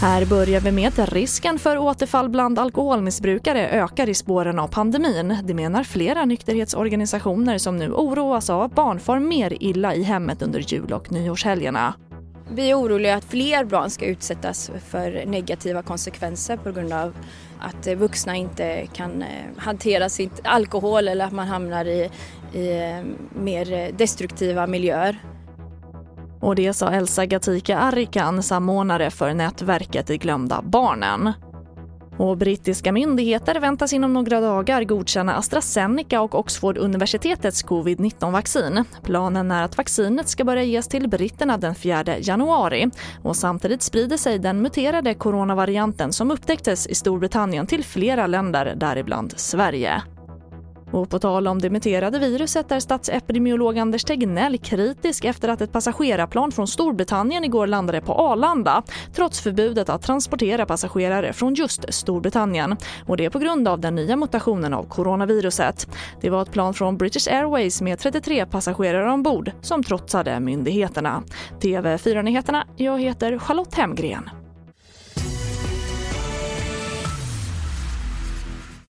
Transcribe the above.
Här börjar vi med att risken för återfall bland alkoholmissbrukare ökar i spåren av pandemin. Det menar flera nykterhetsorganisationer som nu oroas av att barn far mer illa i hemmet under jul och nyårshelgerna. Vi är oroliga att fler barn ska utsättas för negativa konsekvenser på grund av att eh, vuxna inte kan eh, hantera sitt alkohol eller att man hamnar i, i eh, mer destruktiva miljöer. Och det sa Elsa Gatika Arikan, samordnare för nätverket De glömda barnen. Och brittiska myndigheter väntas inom några dagar godkänna AstraZeneca och Oxford-universitetets covid-19-vaccin. Planen är att vaccinet ska börja ges till britterna den 4 januari. Och samtidigt sprider sig den muterade coronavarianten som upptäcktes i Storbritannien till flera länder, däribland Sverige. Och på tal om det muterade viruset är statsepidemiolog Anders Tegnell kritisk efter att ett passagerarplan från Storbritannien igår landade på Arlanda trots förbudet att transportera passagerare från just Storbritannien. Och det är på grund av den nya mutationen av coronaviruset. Det var ett plan från British Airways med 33 passagerare ombord som trotsade myndigheterna. TV4-nyheterna, jag heter Charlotte Hemgren.